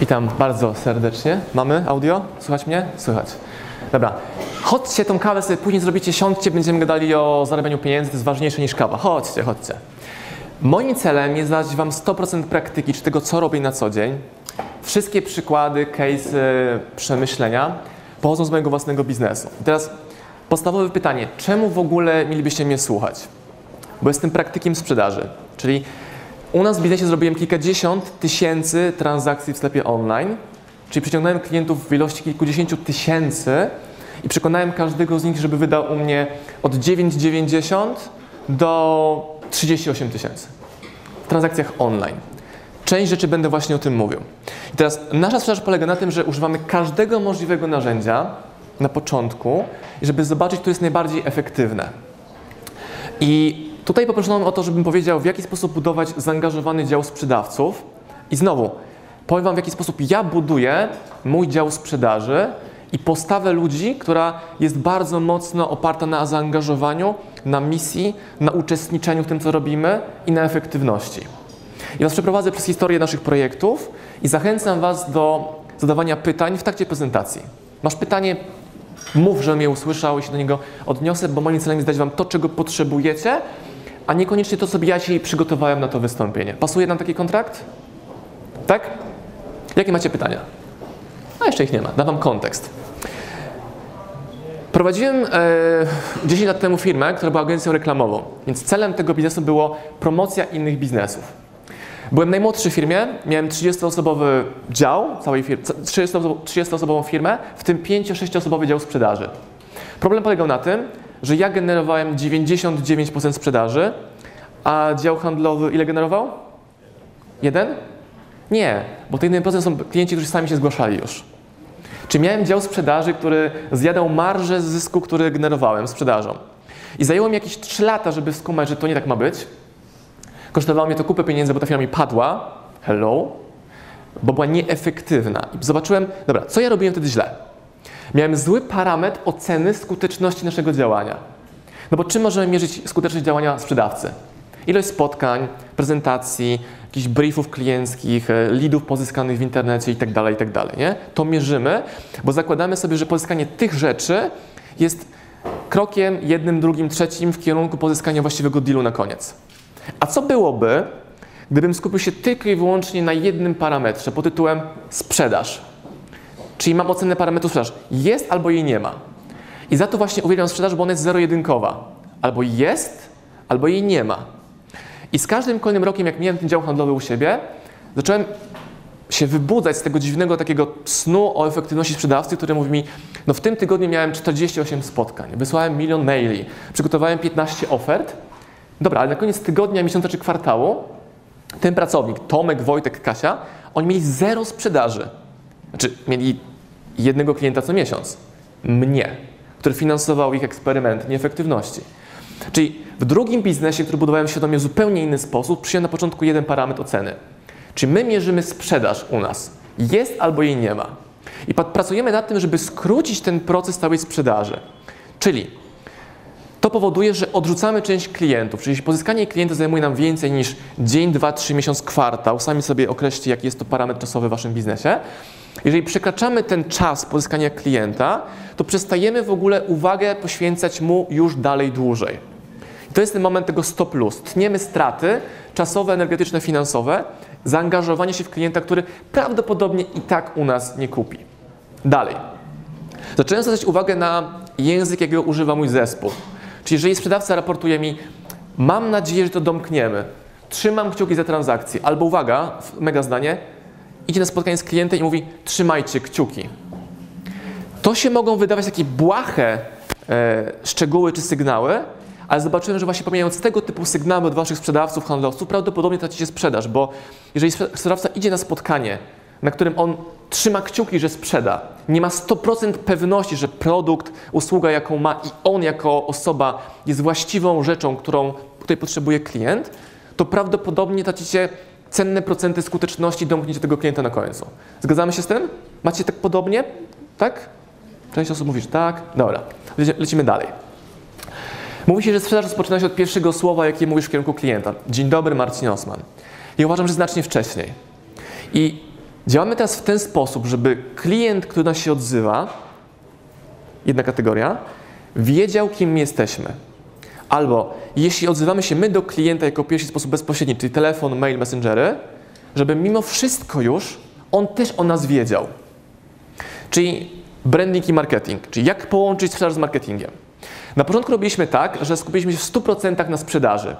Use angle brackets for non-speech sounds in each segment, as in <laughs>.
Witam bardzo serdecznie. Mamy audio? Słychać mnie? Słychać. Dobra. Chodźcie, tą kawę sobie później zrobicie, siądźcie, będziemy gadali o zarabianiu pieniędzy, to jest ważniejsze niż kawa. Chodźcie, chodźcie. Moim celem jest dać Wam 100% praktyki, czy tego, co robię na co dzień. Wszystkie przykłady, case, przemyślenia pochodzą z mojego własnego biznesu. I teraz podstawowe pytanie, czemu w ogóle mielibyście mnie słuchać? Bo jestem praktykiem sprzedaży, czyli u nas w biznesie zrobiłem kilkadziesiąt tysięcy transakcji w sklepie online, czyli przyciągnąłem klientów w ilości kilkudziesięciu tysięcy i przekonałem każdego z nich, żeby wydał u mnie od 9,90 do 38 tysięcy w transakcjach online. Część rzeczy będę właśnie o tym mówił. I teraz nasza sprzedaż polega na tym, że używamy każdego możliwego narzędzia na początku, żeby zobaczyć, co jest najbardziej efektywne. I tutaj poproszono o to, żebym powiedział, w jaki sposób budować zaangażowany dział sprzedawców. I znowu, powiem Wam, w jaki sposób ja buduję mój dział sprzedaży i postawę ludzi, która jest bardzo mocno oparta na zaangażowaniu, na misji, na uczestniczeniu w tym, co robimy i na efektywności. I Was przeprowadzę przez historię naszych projektów i zachęcam Was do zadawania pytań w trakcie prezentacji. Masz pytanie, mów, że mnie usłyszał i się do niego odniosę, bo moim celem jest dać Wam to, czego potrzebujecie, a niekoniecznie to, sobie ja dzisiaj przygotowałem na to wystąpienie. Pasuje nam taki kontrakt? Tak? Jakie macie pytania? A jeszcze ich nie ma, dam Wam kontekst. Prowadziłem e, 10 lat temu firmę, która była agencją reklamową, więc celem tego biznesu było promocja innych biznesów. Byłem najmłodszy w firmie, miałem 30-osobowy dział, całej firmy, 30-osobową firmę, w tym 5-6-osobowy dział sprzedaży. Problem polegał na tym, że ja generowałem 99% sprzedaży, a dział handlowy ile generował? Jeden? Nie, bo ten 1% są klienci, którzy sami się zgłaszali już. Czy miałem dział sprzedaży, który zjadał marżę z zysku, który generowałem sprzedażą. I zajęło mi jakieś 3 lata, żeby skumać, że to nie tak ma być. Kosztowało mnie to kupę pieniędzy, bo ta firma mi padła. Hello. Bo była nieefektywna. I zobaczyłem, dobra, co ja robiłem wtedy źle? Miałem zły parametr oceny skuteczności naszego działania. No bo czym możemy mierzyć skuteczność działania sprzedawcy? Ilość spotkań, prezentacji, jakichś briefów klienckich, leadów pozyskanych w internecie itd., tak itd. Tak nie? To mierzymy, bo zakładamy sobie, że pozyskanie tych rzeczy jest krokiem jednym, drugim, trzecim w kierunku pozyskania właściwego dealu na koniec. A co byłoby, gdybym skupił się tylko i wyłącznie na jednym parametrze pod tytułem sprzedaż? Czyli mam ocenę parametru sprzedaż. Jest albo jej nie ma. I za to właśnie uwielbiam sprzedaż, bo ona jest zero-jedynkowa. Albo jest, albo jej nie ma. I z każdym kolejnym rokiem, jak miałem ten dział handlowy u siebie, zacząłem się wybudzać z tego dziwnego takiego snu o efektywności sprzedawcy, który mówi mi, no w tym tygodniu miałem 48 spotkań, wysłałem milion maili, przygotowałem 15 ofert. Dobra, ale na koniec tygodnia, miesiąca czy kwartału ten pracownik, Tomek, Wojtek, Kasia, oni mieli zero sprzedaży. Znaczy, mieli jednego klienta co miesiąc. Mnie, który finansował ich eksperyment nieefektywności. Czyli w drugim biznesie, który budowałem świadomie w zupełnie inny sposób, przyjąłem na początku jeden parametr oceny. Czyli my mierzymy sprzedaż u nas. Jest albo jej nie ma. I pracujemy nad tym, żeby skrócić ten proces całej sprzedaży. Czyli to powoduje, że odrzucamy część klientów, czyli pozyskanie klienta zajmuje nam więcej niż dzień, dwa, trzy miesiąc, kwartał, sami sobie określcie, jaki jest to parametr czasowy w waszym biznesie. Jeżeli przekraczamy ten czas pozyskania klienta, to przestajemy w ogóle uwagę poświęcać mu już dalej dłużej. I to jest ten moment tego stop plus. Tniemy straty czasowe, energetyczne, finansowe, zaangażowanie się w klienta, który prawdopodobnie i tak u nas nie kupi. Dalej. Zacząłem zwracać uwagę na język, jakiego używa mój zespół. Czyli jeżeli sprzedawca raportuje mi, mam nadzieję, że to domkniemy, trzymam kciuki za transakcję, albo uwaga, mega zdanie, idzie na spotkanie z klientem i mówi, trzymajcie kciuki. To się mogą wydawać takie błahe e, szczegóły czy sygnały, ale zobaczyłem, że właśnie pomijając tego typu sygnały od waszych sprzedawców, handlowców, prawdopodobnie tracicie sprzedaż, bo jeżeli sprzedawca idzie na spotkanie, na którym on trzyma kciuki, że sprzeda, nie ma 100% pewności, że produkt, usługa, jaką ma i on jako osoba jest właściwą rzeczą, którą tutaj potrzebuje klient, to prawdopodobnie tracicie cenne procenty skuteczności domknięcia tego klienta na końcu. Zgadzamy się z tym? Macie tak podobnie? Tak? Część osób mówi, że tak. Dobra, lecimy dalej. Mówi się, że sprzedaż rozpoczyna się od pierwszego słowa, jakie mówisz w kierunku klienta. Dzień dobry, Marcin Osman. I uważam, że znacznie wcześniej. I działamy teraz w ten sposób, żeby klient, który nas się odzywa, jedna kategoria, wiedział, kim jesteśmy. Albo jeśli odzywamy się my do klienta jako pierwszy sposób bezpośredni, czyli telefon, mail, messengery, żeby mimo wszystko już on też o nas wiedział. Czyli branding i marketing, czyli jak połączyć sprzedaż z marketingiem. Na początku robiliśmy tak, że skupiliśmy się w 100% na sprzedaży.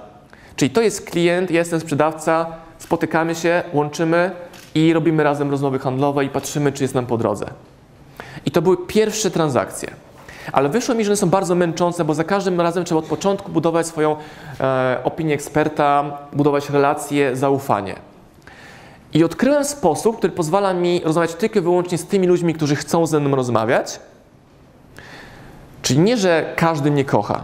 Czyli to jest klient, ja jestem sprzedawca, spotykamy się, łączymy i robimy razem rozmowy handlowe i patrzymy, czy jest nam po drodze. I to były pierwsze transakcje. Ale wyszło mi, że one są bardzo męczące, bo za każdym razem trzeba od początku budować swoją e, opinię eksperta, budować relacje, zaufanie. I odkryłem sposób, który pozwala mi rozmawiać tylko i wyłącznie z tymi ludźmi, którzy chcą ze mną rozmawiać. Czyli nie, że każdy mnie kocha.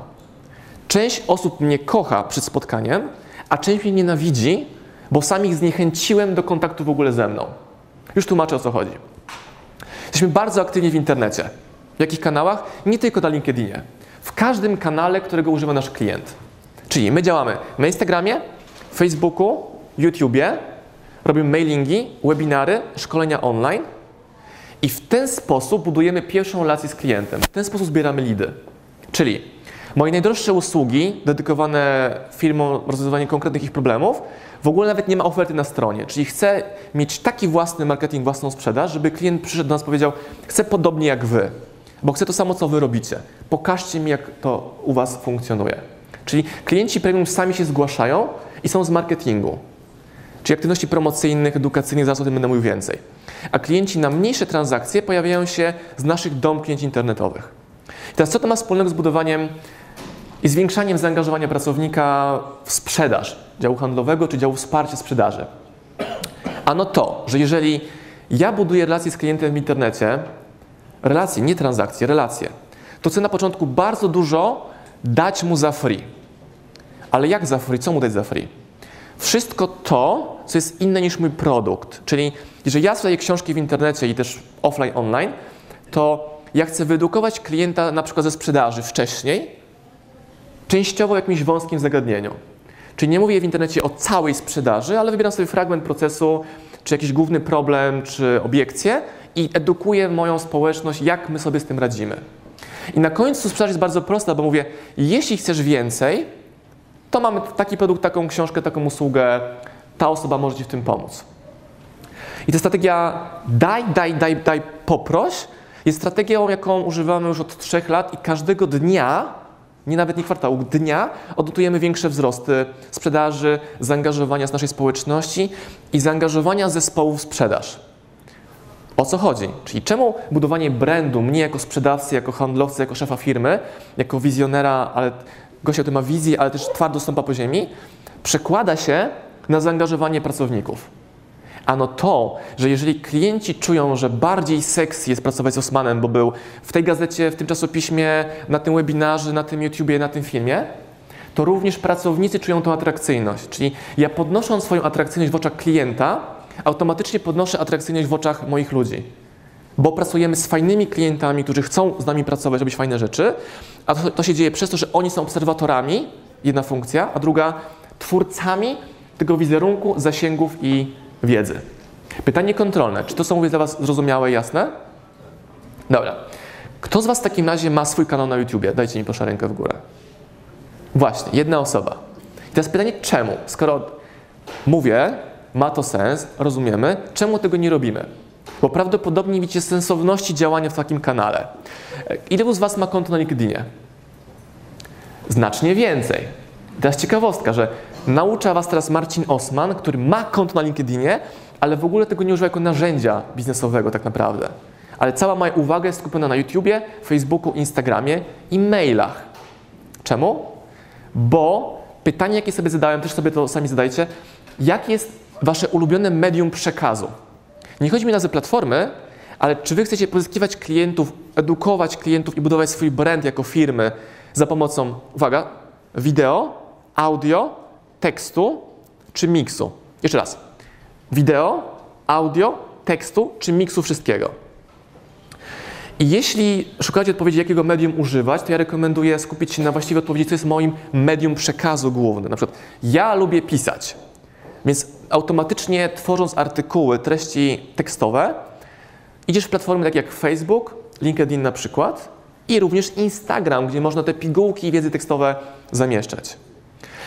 Część osób mnie kocha przed spotkaniem, a część mnie nienawidzi, bo sam ich zniechęciłem do kontaktu w ogóle ze mną. Już tłumaczę o co chodzi. Jesteśmy bardzo aktywni w internecie. W jakich kanałach? Nie tylko na LinkedInie. W każdym kanale, którego używa nasz klient. Czyli my działamy na Instagramie, Facebooku, YouTubie, robimy mailingi, webinary, szkolenia online i w ten sposób budujemy pierwszą relację z klientem. W ten sposób zbieramy lidy. Czyli moje najdroższe usługi dedykowane firmom rozwiązywaniu konkretnych ich problemów, w ogóle nawet nie ma oferty na stronie. Czyli chcę mieć taki własny marketing, własną sprzedaż, żeby klient przyszedł do nas i powiedział: Chcę podobnie jak wy, bo chcę to samo, co wy robicie. Pokażcie mi, jak to u was funkcjonuje. Czyli klienci premium sami się zgłaszają i są z marketingu. Czyli aktywności promocyjnych, edukacyjnych, zaraz o tym będę mówił więcej. A klienci na mniejsze transakcje pojawiają się z naszych domknięć internetowych. I teraz co to ma wspólnego z budowaniem i zwiększaniem zaangażowania pracownika w sprzedaż działu handlowego czy działu wsparcia sprzedaży? Ano to, że jeżeli ja buduję relacje z klientem w internecie, relacje, nie transakcje, relacje, to chcę na początku bardzo dużo dać mu za free. Ale jak za free? Co mu dać za free? Wszystko to, co jest inne niż mój produkt. Czyli jeżeli ja sprzedaję książki w internecie i też offline, online, to ja chcę wyedukować klienta na przykład ze sprzedaży wcześniej, częściowo w jakimś wąskim zagadnieniu. Czyli nie mówię w internecie o całej sprzedaży, ale wybieram sobie fragment procesu, czy jakiś główny problem, czy obiekcję i edukuję moją społeczność, jak my sobie z tym radzimy. I na końcu sprzedaż jest bardzo prosta, bo mówię, jeśli chcesz więcej, to mamy taki produkt, taką książkę, taką usługę, ta osoba może Ci w tym pomóc. I ta strategia daj, daj, daj, daj, poproś jest strategią, jaką używamy już od trzech lat i każdego dnia, nie nawet nie kwartału, dnia odnotujemy większe wzrosty sprzedaży, zaangażowania z naszej społeczności i zaangażowania zespołu w sprzedaż. O co chodzi? Czyli czemu budowanie brandu mnie jako sprzedawcy, jako handlowcy, jako szefa firmy, jako wizjonera, ale gościa, który ma wizję, ale też twardo stąpa po ziemi, przekłada się na zaangażowanie pracowników. Ano to, że jeżeli klienci czują, że bardziej sexy jest pracować z Osmanem, bo był w tej gazecie, w tym czasopiśmie, na tym webinarze, na tym YouTubie, na tym filmie, to również pracownicy czują tą atrakcyjność. Czyli ja podnosząc swoją atrakcyjność w oczach klienta, automatycznie podnoszę atrakcyjność w oczach moich ludzi. Bo pracujemy z fajnymi klientami, którzy chcą z nami pracować, robić fajne rzeczy, a to, to się dzieje przez to, że oni są obserwatorami, jedna funkcja, a druga twórcami tego wizerunku, zasięgów i wiedzy. Pytanie kontrolne. Czy to są mówię dla Was zrozumiałe jasne? Dobra. Kto z Was w takim razie ma swój kanał na YouTubie? Dajcie mi proszę rękę w górę. Właśnie, jedna osoba. I teraz pytanie, czemu? Skoro mówię, ma to sens, rozumiemy, czemu tego nie robimy? Bo prawdopodobnie widzicie sensowności działania w takim kanale. Ile z Was ma konto na LinkedInie? Znacznie więcej. Teraz ciekawostka, że naucza Was teraz Marcin Osman, który ma konto na LinkedInie, ale w ogóle tego nie używa jako narzędzia biznesowego tak naprawdę. Ale cała moja uwaga jest skupiona na YouTubie, Facebooku, Instagramie i mailach. Czemu? bo pytanie, jakie sobie zadałem, też sobie to sami zadajcie, jakie jest wasze ulubione medium przekazu? Nie chodzi mi na ze platformy, ale czy wy chcecie pozyskiwać klientów, edukować klientów i budować swój brand jako firmy za pomocą, uwaga, wideo, audio, tekstu czy miksu? Jeszcze raz. Wideo, audio, tekstu czy miksu wszystkiego? I jeśli szukacie odpowiedzi, jakiego medium używać, to ja rekomenduję skupić się na właściwej odpowiedzi, co jest moim medium przekazu głównym. Na przykład ja lubię pisać, więc automatycznie tworząc artykuły, treści tekstowe, idziesz w platformy takie jak Facebook, LinkedIn na przykład i również Instagram, gdzie można te pigułki i wiedzy tekstowe zamieszczać.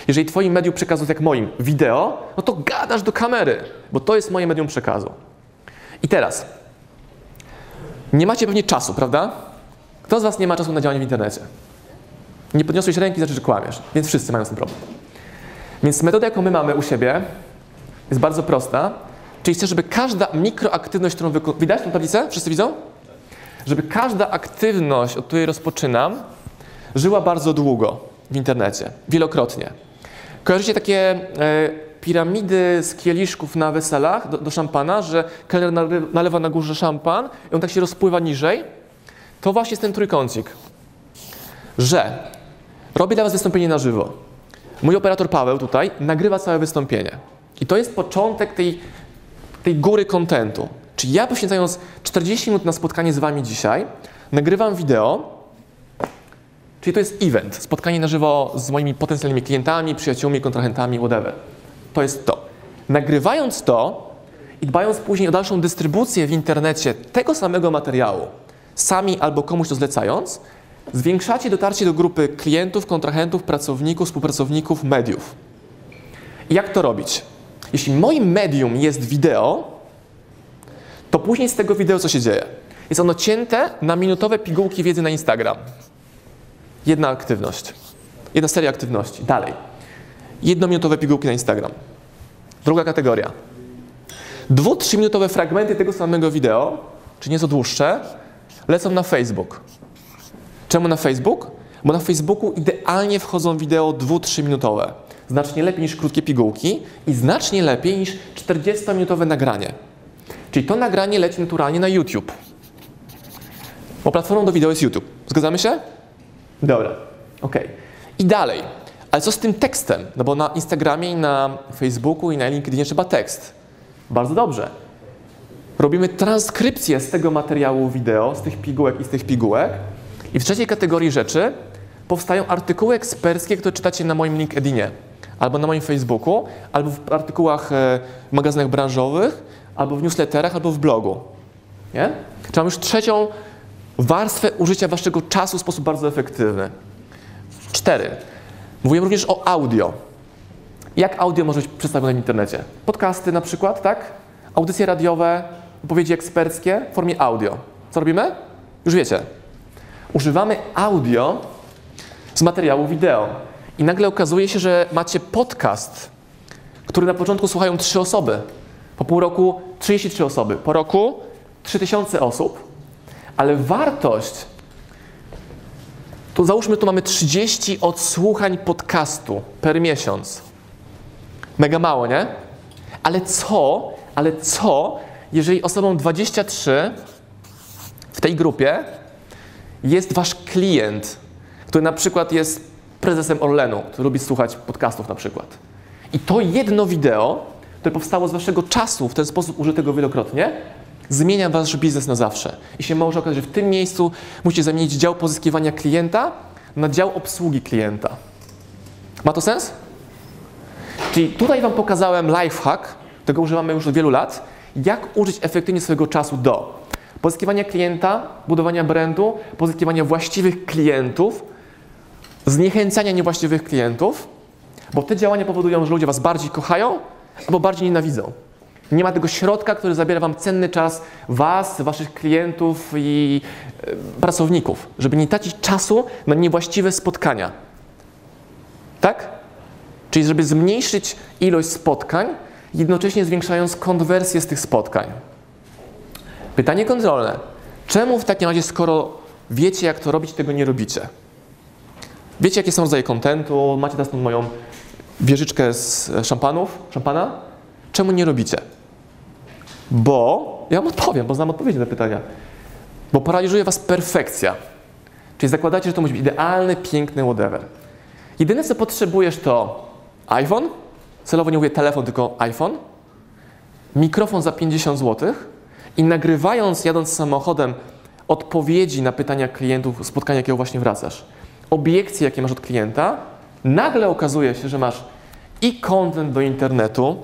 Jeżeli twoim medium przekazu jest jak moim wideo, no to gadasz do kamery, bo to jest moje medium przekazu. I teraz, nie macie pewnie czasu, prawda? Kto z was nie ma czasu na działanie w internecie? Nie podniosłeś ręki, znaczy, że kłamiesz, więc wszyscy mają tym problem. Więc metoda, jaką my mamy u siebie, jest bardzo prosta. Czyli chcę, żeby każda mikroaktywność, którą wykonuję. Widać tę tablicę? Wszyscy widzą? Żeby każda aktywność, od której rozpoczynam, żyła bardzo długo w internecie, wielokrotnie. Kojarzycie takie e, piramidy z kieliszków na weselach do, do szampana, że kelner nalewa na górze szampan i on tak się rozpływa niżej? To właśnie jest ten trójkącik. Że robię dla Was wystąpienie na żywo. Mój operator Paweł tutaj nagrywa całe wystąpienie. I to jest początek tej, tej góry kontentu. Czyli ja poświęcając 40 minut na spotkanie z Wami dzisiaj, nagrywam wideo, czyli to jest event, spotkanie na żywo z moimi potencjalnymi klientami, przyjaciółmi, kontrahentami, whatever. To jest to. Nagrywając to i dbając później o dalszą dystrybucję w internecie tego samego materiału, sami albo komuś to zlecając, zwiększacie dotarcie do grupy klientów, kontrahentów, pracowników, współpracowników, mediów. Jak to robić? Jeśli moim medium jest wideo, to później z tego wideo co się dzieje? Jest ono cięte na minutowe pigułki wiedzy na Instagram. Jedna aktywność. Jedna seria aktywności. Dalej. Jednominutowe pigułki na Instagram. Druga kategoria. Dwu, trzyminutowe fragmenty tego samego wideo, czy nieco dłuższe, lecą na Facebook. Czemu na Facebook? Bo na Facebooku idealnie wchodzą wideo dwu, trzyminutowe. Znacznie lepiej niż krótkie pigułki i znacznie lepiej niż 40-minutowe nagranie. Czyli to nagranie leci naturalnie na YouTube. Bo platformą do wideo jest YouTube. Zgadzamy się? Dobra, ok. I dalej. Ale co z tym tekstem? No bo na Instagramie i na Facebooku i na LinkedInie trzeba tekst. Bardzo dobrze. Robimy transkrypcję z tego materiału wideo, z tych pigułek i z tych pigułek. I w trzeciej kategorii rzeczy powstają artykuły eksperckie, które czytacie na moim LinkedInie, albo na moim Facebooku, albo w artykułach e, w magazynach branżowych, albo w newsletterach, albo w blogu. Nie? Czy mam już trzecią warstwę użycia waszego czasu w sposób bardzo efektywny. Cztery. Mówię również o audio. Jak audio może być przedstawione w internecie? Podcasty na przykład, tak? Audycje radiowe, wypowiedzi eksperckie w formie audio. Co robimy? Już wiecie. Używamy audio z materiału wideo. I nagle okazuje się, że macie podcast, który na początku słuchają trzy osoby. Po pół roku 33 osoby. Po roku 3000 osób. Ale wartość to załóżmy, tu mamy 30 odsłuchań podcastu per miesiąc. Mega mało, nie? Ale co, ale co, jeżeli osobą 23 w tej grupie jest wasz klient, który na przykład jest prezesem Orlenu, który lubi słuchać podcastów na przykład. I to jedno wideo, które powstało z waszego czasu, w ten sposób użytego wielokrotnie, zmienia wasz biznes na zawsze. I się może okazać, że w tym miejscu musicie zamienić dział pozyskiwania klienta na dział obsługi klienta. Ma to sens? Czyli tutaj Wam pokazałem lifehack, tego używamy już od wielu lat, jak użyć efektywnie swojego czasu do pozyskiwania klienta, budowania brandu, pozyskiwania właściwych klientów, zniechęcania niewłaściwych klientów, bo te działania powodują, że ludzie Was bardziej kochają albo bardziej nienawidzą. Nie ma tego środka, który zabiera Wam cenny czas Was, Waszych klientów i e, pracowników, żeby nie tracić czasu na niewłaściwe spotkania. Tak? Czyli żeby zmniejszyć ilość spotkań, jednocześnie zwiększając konwersję z tych spotkań. Pytanie kontrolne. Czemu w takim razie, skoro wiecie, jak to robić, tego nie robicie? Wiecie, jakie są rodzaje kontentu? Macie teraz moją wieżyczkę z szampanów, szampana? Czemu nie robicie? Bo, ja wam odpowiem, bo znam odpowiedzi na pytania. Bo paraliżuje was perfekcja. Czyli zakładacie, że to musi być idealny, piękny, whatever. Jedyne, co potrzebujesz, to iPhone, celowo nie mówię telefon, tylko iPhone, mikrofon za 50 zł i nagrywając, jadąc samochodem, odpowiedzi na pytania klientów, spotkania, jakiego właśnie wracasz, obiekcje, jakie masz od klienta, nagle okazuje się, że masz i content do internetu,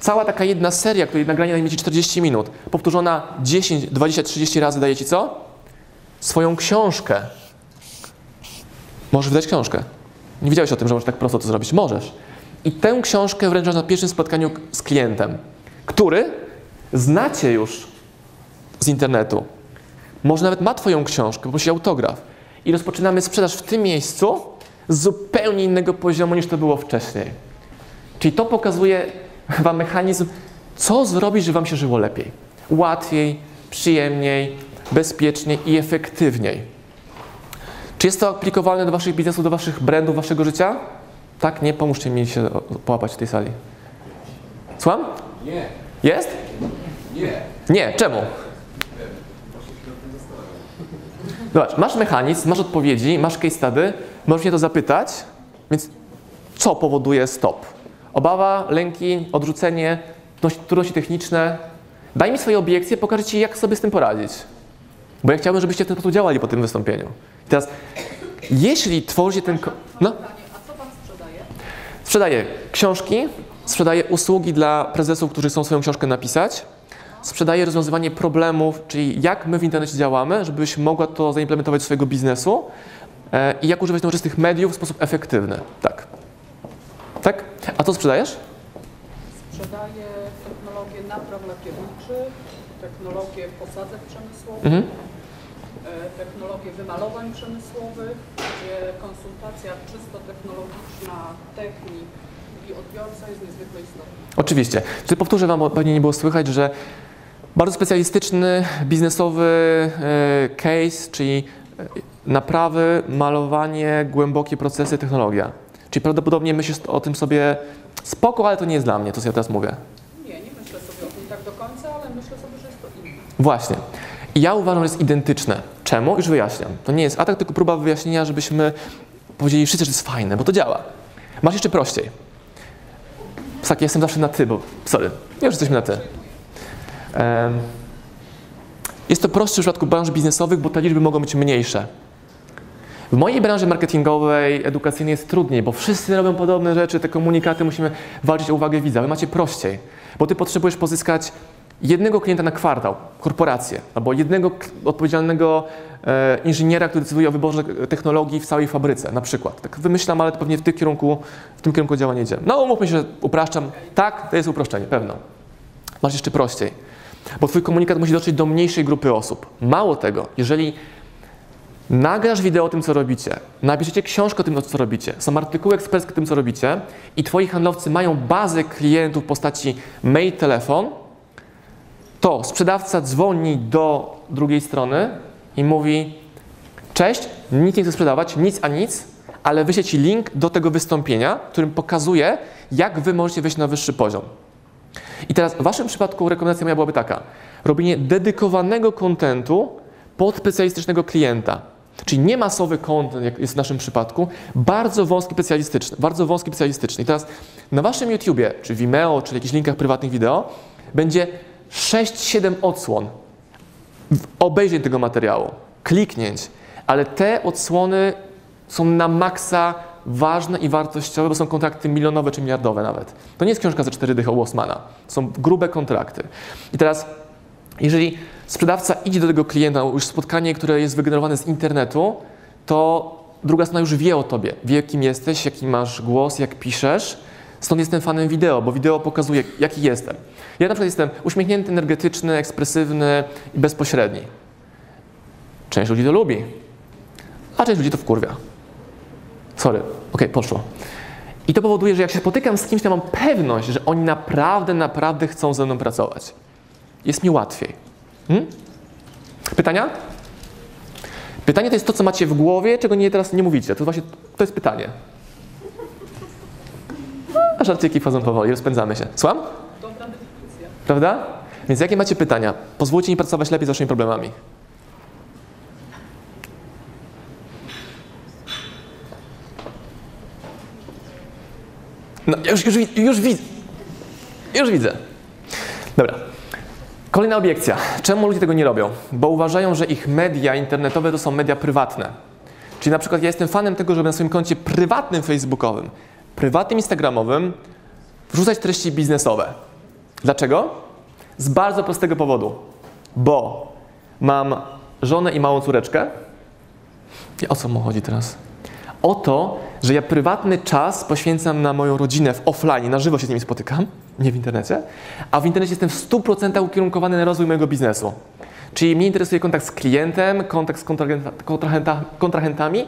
cała taka jedna seria, której nagranie zajmie Ci 40 minut, powtórzona 10, 20, 30 razy daje Ci co? Swoją książkę. Możesz wydać książkę. Nie wiedziałeś o tym, że możesz tak prosto to zrobić. Możesz. I tę książkę wręczasz na pierwszym spotkaniu z klientem, który znacie już z internetu. Może nawet ma Twoją książkę, poprosi autograf. I rozpoczynamy sprzedaż w tym miejscu z zupełnie innego poziomu niż to było wcześniej. Czyli to pokazuje Wam mechanizm, co zrobić, żeby Wam się żyło lepiej. Łatwiej, przyjemniej, bezpieczniej i efektywniej. Czy jest to aplikowalne do Waszych biznesów, do Waszych brandów, Waszego życia? Tak? Nie? Pomóżcie mi się połapać w tej sali. Słucham? Nie, Jest? nie. Nie. Czemu? Zobacz, masz mechanizm, masz odpowiedzi, masz case study, możesz mnie to zapytać, więc co powoduje stop? Obawa, lęki, odrzucenie, trudności- techniczne. Daj mi swoje obiekcje, pokażę Ci, jak sobie z tym poradzić. Bo ja chciałbym, żebyście w ten sposób działali po tym wystąpieniu. I teraz, jeśli tworzycie ten... No? A co Pan sprzedaje? Sprzedaję książki, sprzedaję usługi dla prezesów, którzy chcą swoją książkę napisać. Sprzedaję rozwiązywanie problemów, czyli jak my w internecie działamy, żebyś mogła to zaimplementować do swojego biznesu e, i jak używać nowoczesnych mediów w sposób efektywny. Tak. Tak? A co sprzedajesz? Sprzedaje technologię napraw lakierniczych, technologię posadzek przemysłowych, Mhm. e, technologię wymalowań przemysłowych, gdzie konsultacja czysto technologiczna technik i odbiorca jest niezwykle istotna. Oczywiście. Czy powtórzę Wam, bo pewnie nie było słychać, że bardzo specjalistyczny, biznesowy e, case, czyli e, naprawy, malowanie, głębokie procesy, technologia. Czyli prawdopodobnie myślisz o tym sobie spoko, ale to nie jest dla mnie, to co ja teraz mówię. Nie, nie myślę sobie o tym tak do końca, ale myślę sobie, że jest to inne. Właśnie. I ja uważam, że jest identyczne. Czemu? Już wyjaśniam. To nie jest atak, tylko próba wyjaśnienia, żebyśmy powiedzieli wszyscy, że to jest fajne, bo to działa. Masz jeszcze prościej. Tak, jestem zawsze na ty, bo sorry, już jesteśmy na ty. Jest to prostsze w przypadku branż biznesowych, bo te liczby mogą być mniejsze. W mojej branży marketingowej, edukacyjnej jest trudniej, bo wszyscy robią podobne rzeczy, te komunikaty musimy walczyć o uwagę widza. Wy macie prościej, bo ty potrzebujesz pozyskać jednego klienta na kwartał, korporację, albo jednego odpowiedzialnego e, inżyniera, który decyduje o wyborze technologii w całej fabryce, na przykład. Tak wymyślam, ale to pewnie w, tym kierunku, w tym kierunku działania idziemy. No umówmy się, że upraszczam. Tak, to jest uproszczenie, pewno. Masz jeszcze prościej, bo twój komunikat musi dotrzeć do mniejszej grupy osób. Mało tego, jeżeli nagrasz wideo o tym, co robicie, napiszecie książkę o tym, co robicie, są artykuły eksperckie o tym, co robicie i twoi handlowcy mają bazę klientów w postaci mail, telefon, to sprzedawca dzwoni do drugiej strony i mówi cześć, nic nie chcę sprzedawać, nic a nic, ale wyślę link do tego wystąpienia, w którym pokazuje, jak Wy możecie wejść na wyższy poziom. I teraz w Waszym przypadku rekomendacja moja byłaby taka. Robienie dedykowanego kontentu pod specjalistycznego klienta. Czyli nie masowy content, jak jest w naszym przypadku, bardzo wąski specjalistyczny, bardzo wąski specjalistyczny. I teraz na Waszym YouTubie, czy Vimeo, czy jakichś linkach prywatnych wideo, będzie 6-7 odsłon obejrzeń tego materiału, kliknięć, ale te odsłony są na maksa ważne i wartościowe, bo są kontrakty milionowe czy miliardowe nawet. To nie jest książka za 4 dychy u Osmana. Są grube kontrakty. I teraz, jeżeli sprzedawca idzie do tego klienta, już spotkanie, które jest wygenerowane z internetu, to druga strona już wie o tobie, wie kim jesteś, jaki masz głos, jak piszesz. Stąd jestem fanem wideo, bo wideo pokazuje, jaki jestem. Ja na przykład jestem uśmiechnięty, energetyczny, ekspresywny i bezpośredni. Część ludzi to lubi, a część ludzi to wkurwia. Sorry, okej, poszło. I to powoduje, że jak się spotykam z kimś, to mam pewność, że oni naprawdę, naprawdę chcą ze mną pracować. Jest mi łatwiej. Hmm? Pytania? Pytanie to jest to, co macie w głowie, czego nie teraz nie mówicie. To właśnie to jest pytanie. A żarciki wchodzą powoli, rozpędzamy się. Słucham? Prawda? Więc jakie macie pytania? Pozwólcie mi pracować lepiej z waszymi problemami. No, już, już, już widzę. Już widzę. Dobra. Kolejna obiekcja. Czemu ludzie tego nie robią? Bo uważają, że ich media internetowe to są media prywatne. Czyli na przykład ja jestem fanem tego, żeby na swoim koncie prywatnym facebookowym, prywatnym instagramowym wrzucać treści biznesowe. Dlaczego? Z bardzo prostego powodu. Bo mam żonę i małą córeczkę. I o co mu chodzi teraz? O to, że ja prywatny czas poświęcam na moją rodzinę w offline, na żywo się z nimi spotykam, nie w internecie, a w internecie jestem w 100% ukierunkowany na rozwój mojego biznesu. Czyli mnie interesuje kontakt z klientem, kontakt z kontrahenta, kontrahenta, kontrahentami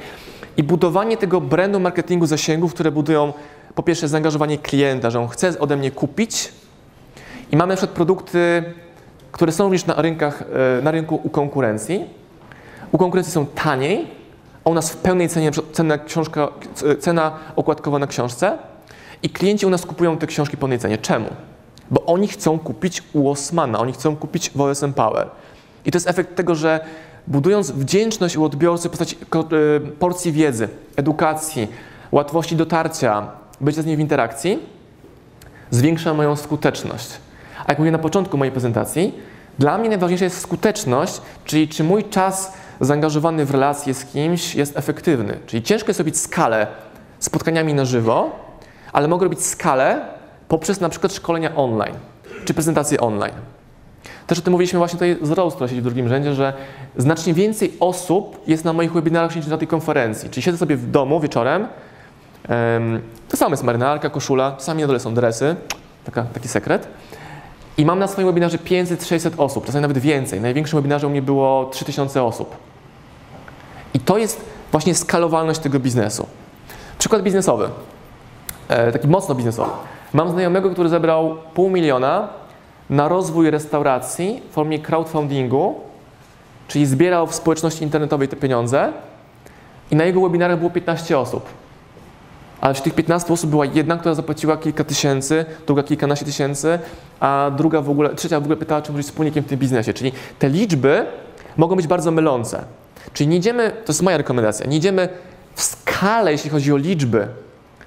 i budowanie tego brandu marketingu zasięgów, które budują po pierwsze zaangażowanie klienta, że on chce ode mnie kupić, i mamy na przykład produkty, które są również na, rynkach, e, na rynku u konkurencji. U konkurencji są taniej, a u nas w pełnej cenie, cena, książka, e, cena okładkowa na książce. I klienci u nas kupują te książki po pełnej cenie. Czemu? Bo oni chcą kupić u Osmana, oni chcą kupić w OSM Power. I to jest efekt tego, że budując wdzięczność u odbiorcy w postaci e, porcji wiedzy, edukacji, łatwości dotarcia, bycia z nim w interakcji, zwiększa moją skuteczność. A jak mówię na początku mojej prezentacji, dla mnie najważniejsza jest skuteczność, czyli czy mój czas zaangażowany w relacje z kimś jest efektywny. Czyli ciężko jest robić skalę spotkaniami na żywo, ale mogę robić skalę poprzez na przykład szkolenia online czy prezentacje online. Też o tym mówiliśmy właśnie tutaj z Rose, która siedzi w drugim rzędzie, że znacznie więcej osób jest na moich webinarach niż na tej konferencji. Czyli siedzę sobie w domu wieczorem, em, to samo jest marynarka, koszula, czasami na dole są dresy, taka, taki sekret. I mam na swoim webinarze 500-600 osób, czasami nawet więcej. Największym webinarze u mnie było 3000 osób. I to jest właśnie skalowalność tego biznesu. Przykład biznesowy, e, taki mocno biznesowy. Mam znajomego, który zebrał pół miliona na rozwój restauracji w formie crowdfundingu, czyli zbierał w społeczności internetowej te pieniądze i na jego webinarach było 15 osób. Ale wśród tych 15 osób była jedna, która zapłaciła kilka tysięcy, druga kilkanaście tysięcy, a druga w ogóle, trzecia w ogóle pytała, czy może być wspólnikiem w tym biznesie. Czyli te liczby mogą być bardzo mylące. Czyli nie idziemy, to jest moja rekomendacja, nie idziemy w skalę, jeśli chodzi o liczby,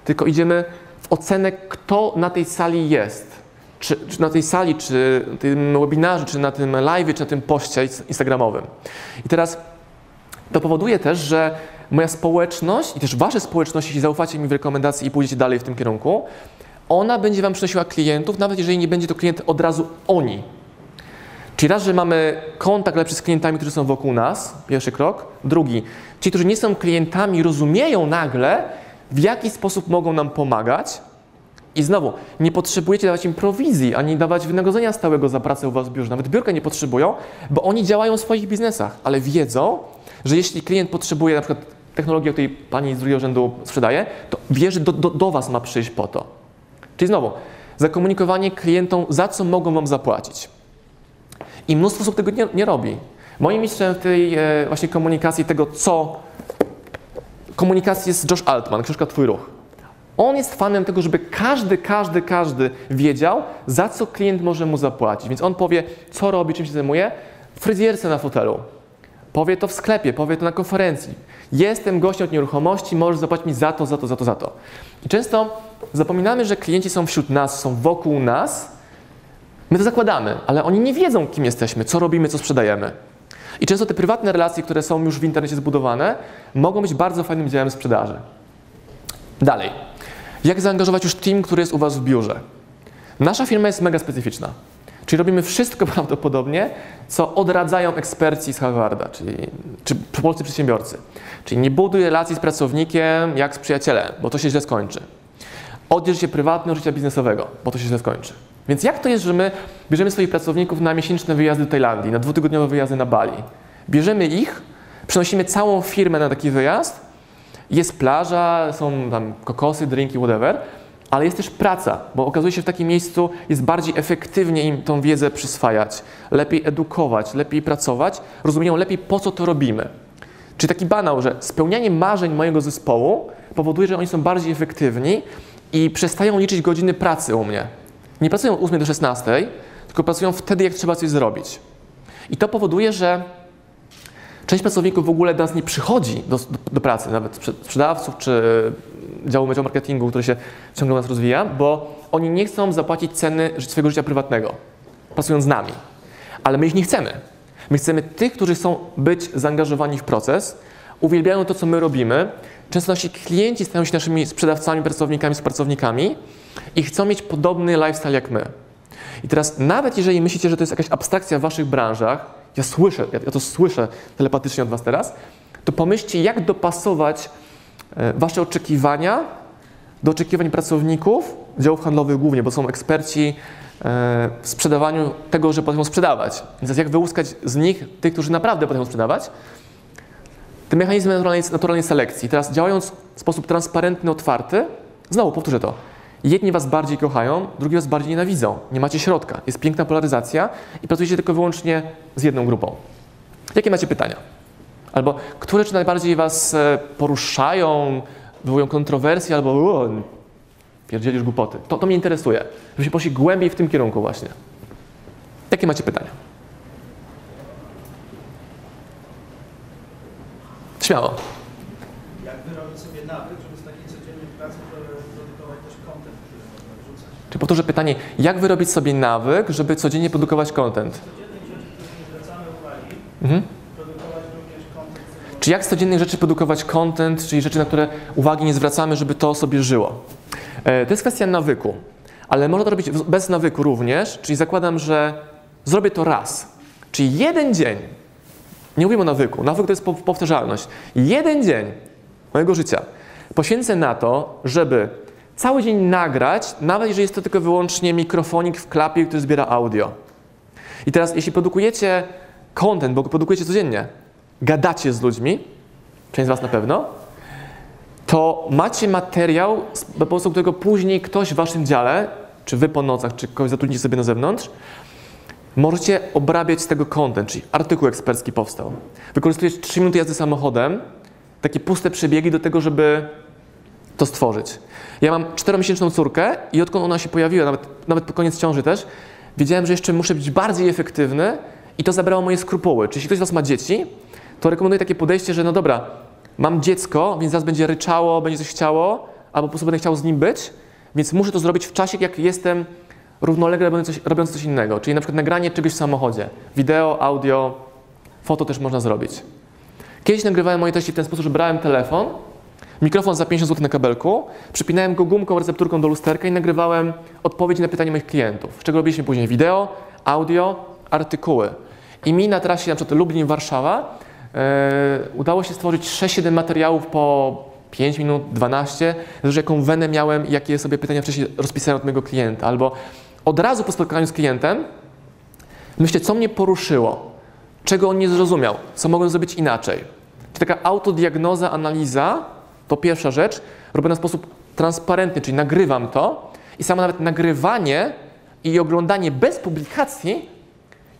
tylko idziemy w ocenę, kto na tej sali jest. Czy, czy na tej sali, czy na tym webinarze, czy na tym live, czy na tym poście instagramowym. I teraz to powoduje też, że moja społeczność i też wasze społeczności, jeśli zaufacie mi w rekomendacji i pójdziecie dalej w tym kierunku, ona będzie wam przynosiła klientów, nawet jeżeli nie będzie to klient od razu oni. Czyli raz, że mamy kontakt lepszy z klientami, którzy są wokół nas, pierwszy krok. Drugi, ci, którzy nie są klientami, rozumieją nagle, w jaki sposób mogą nam pomagać. I znowu, nie potrzebujecie dawać im prowizji, ani dawać wynagrodzenia stałego za pracę u Was w biurze. Nawet biurka nie potrzebują, bo oni działają w swoich biznesach, ale wiedzą, że jeśli klient potrzebuje na przykład technologii, o której Pani z drugiego rzędu sprzedaje, to wie, że do, do, do Was ma przyjść po to. Czyli znowu, zakomunikowanie klientom, za co mogą Wam zapłacić. I mnóstwo osób tego nie, nie robi. Moim mistrzem w tej e, właśnie komunikacji tego, co komunikacji jest Josh Altman, książka Twój Ruch. On jest fanem tego, żeby każdy, każdy, każdy wiedział, za co klient może mu zapłacić. Więc on powie, co robi, czym się zajmuje, fryzjerce na fotelu. Powie to w sklepie, powie to na konferencji. Jestem gościem od nieruchomości, możesz zapłacić mi za to, za to, za to, za to. I często zapominamy, że klienci są wśród nas, są wokół nas. My to zakładamy, ale oni nie wiedzą, kim jesteśmy, co robimy, co sprzedajemy. I często te prywatne relacje, które są już w internecie zbudowane, mogą być bardzo fajnym działem sprzedaży. Dalej. Jak zaangażować już team, który jest u Was w biurze? Nasza firma jest mega specyficzna. Czyli robimy wszystko <laughs> prawdopodobnie, co odradzają eksperci z Harvarda, czyli czy polscy przedsiębiorcy. Czyli nie buduj relacji z pracownikiem jak z przyjacielem, bo to się źle skończy. Oddziel się prywatny od życia biznesowego, bo to się źle skończy. Więc jak to jest, że my bierzemy swoich pracowników na miesięczne wyjazdy do Tajlandii, na dwutygodniowe wyjazdy na Bali? Bierzemy ich, przenosimy całą firmę na taki wyjazd, jest plaża, są tam kokosy, drinki, whatever, ale jest też praca, bo okazuje się, że w takim miejscu jest bardziej efektywnie im tą wiedzę przyswajać, lepiej edukować, lepiej pracować, rozumieją lepiej po co to robimy. Czyli taki banał, że spełnianie marzeń mojego zespołu powoduje, że oni są bardziej efektywni i przestają liczyć godziny pracy u mnie. Nie pracują od 8 do 16, tylko pracują wtedy, jak trzeba coś zrobić. I to powoduje, że część pracowników w ogóle do nas nie przychodzi do, do, do pracy, nawet sprzedawców czy działu marketingu, który się ciągle u nas rozwija, bo oni nie chcą zapłacić ceny swojego życia prywatnego, pracując z nami. Ale my ich nie chcemy. My chcemy tych, którzy chcą być zaangażowani w proces, uwielbiają to, co my robimy. Często nasi klienci stają się naszymi sprzedawcami, pracownikami, współpracownikami i chcą mieć podobny lifestyle jak my. I teraz, nawet jeżeli myślicie, że to jest jakaś abstrakcja w waszych branżach, ja słyszę, ja to słyszę telepatycznie od was teraz, to pomyślcie, jak dopasować wasze oczekiwania do oczekiwań pracowników, działów handlowych głównie, bo są eksperci e, w sprzedawaniu tego, że potrafią sprzedawać. Więc jak wyłuskać z nich tych, którzy naprawdę potrafią sprzedawać, te mechanizmy naturalnej, naturalnej selekcji. Teraz działając w sposób transparentny, otwarty, znowu powtórzę to, Jedni was bardziej kochają, drugi was bardziej nienawidzą. Nie macie środka. Jest piękna polaryzacja i pracujecie tylko wyłącznie z jedną grupą. Jakie macie pytania? Albo które czy najbardziej was e, poruszają, wywołują kontrowersje, albo o, pierdzielisz głupoty. To, to mnie interesuje. Żebyście poszli głębiej w tym kierunku właśnie. Jakie macie pytania? Śmiało. Jak wyrobić sobie nawyk, żeby z takiej codziennej pracy produkować też content, który można wrzucać? Czy powtórzę pytanie, jak wyrobić sobie nawyk, żeby codziennie produkować content? Codziennych rzeczy, nie zwracamy uwagi, Mhm. produkować również content, który Czy jak z codziennych rzeczy produkować content, czyli rzeczy, na które uwagi nie zwracamy, żeby to sobie żyło? E, To jest kwestia nawyku, ale można to robić bez nawyku również, czyli zakładam, że zrobię to raz. Czyli jeden dzień, nie mówimy o nawyku, nawyk to jest pow- powtarzalność. Jeden dzień mojego życia poświęcę na to, żeby cały dzień nagrać, nawet jeżeli jest to tylko wyłącznie mikrofonik w klapie, który zbiera audio. I teraz, jeśli produkujecie content, bo go produkujecie codziennie, gadacie z ludźmi, część z Was na pewno, to macie materiał, za pomocą którego później ktoś w Waszym dziale, czy Wy po nocach, czy kogoś zatrudnicie sobie na zewnątrz, możecie obrabiać z tego content, czyli artykuł ekspercki powstał. Wykorzystujesz 3 minuty jazdy samochodem, takie puste przebiegi do tego, żeby to stworzyć. Ja mam czteromiesięczną córkę i odkąd ona się pojawiła, nawet, nawet po koniec ciąży też, wiedziałem, że jeszcze muszę być bardziej efektywny i to zabrało moje skrupuły. Czyli jeśli ktoś z Was ma dzieci, to rekomenduję takie podejście, że no dobra, mam dziecko, więc zaraz będzie ryczało, będzie coś chciało, albo po prostu będę chciał z nim być, więc muszę to zrobić w czasie, jak jestem równolegle robiąc coś, robiąc coś innego. Czyli na przykład nagranie czegoś w samochodzie. Wideo, audio, foto też można zrobić. Kiedyś nagrywałem moje treści w ten sposób, że brałem telefon, mikrofon za 50 zł na kabelku, przypinałem go gumką, recepturką do lusterka i nagrywałem odpowiedzi na pytania moich klientów. Z czego robiliśmy później wideo, audio, artykuły. I mi na trasie na przykład Lublin-Warszawa udało się stworzyć 6-7 materiałów po 5 minut, 12, zależy jaką wenę miałem i jakie sobie pytania wcześniej rozpisałem od mojego klienta. Albo od razu po spotkaniu z klientem myślę, co mnie poruszyło, czego on nie zrozumiał, co mogłem zrobić inaczej. Czyli taka autodiagnoza, analiza to pierwsza rzecz, robiona w sposób transparentny, czyli nagrywam to i samo nawet nagrywanie i oglądanie bez publikacji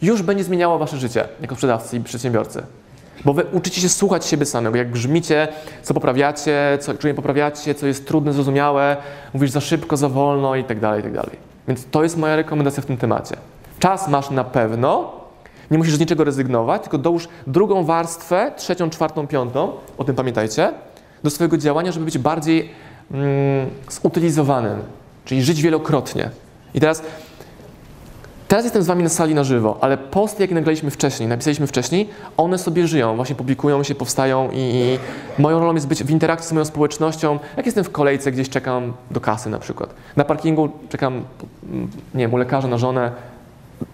już będzie zmieniało wasze życie jako sprzedawcy i przedsiębiorcy. Bo wy uczycie się słuchać siebie samego, jak brzmicie, co poprawiacie, co, czy poprawiacie, co jest trudne, zrozumiałe, mówisz za szybko, za wolno i tak dalej, tak dalej. Więc to jest moja rekomendacja w tym temacie. Czas masz na pewno, nie musisz z niczego rezygnować, tylko dołóż drugą warstwę, trzecią, czwartą, piątą, o tym pamiętajcie, do swojego działania, żeby być bardziej mm, zutylizowanym, czyli żyć wielokrotnie. I teraz, teraz jestem z Wami na sali na żywo, ale posty, jakie nagraliśmy wcześniej, napisaliśmy wcześniej, one sobie żyją, właśnie publikują się, powstają i, i moją rolą jest być w interakcji z moją społecznością. Jak jestem w kolejce, gdzieś czekam do kasy na przykład. Na parkingu czekam, mm, nie wiem, u lekarza na żonę,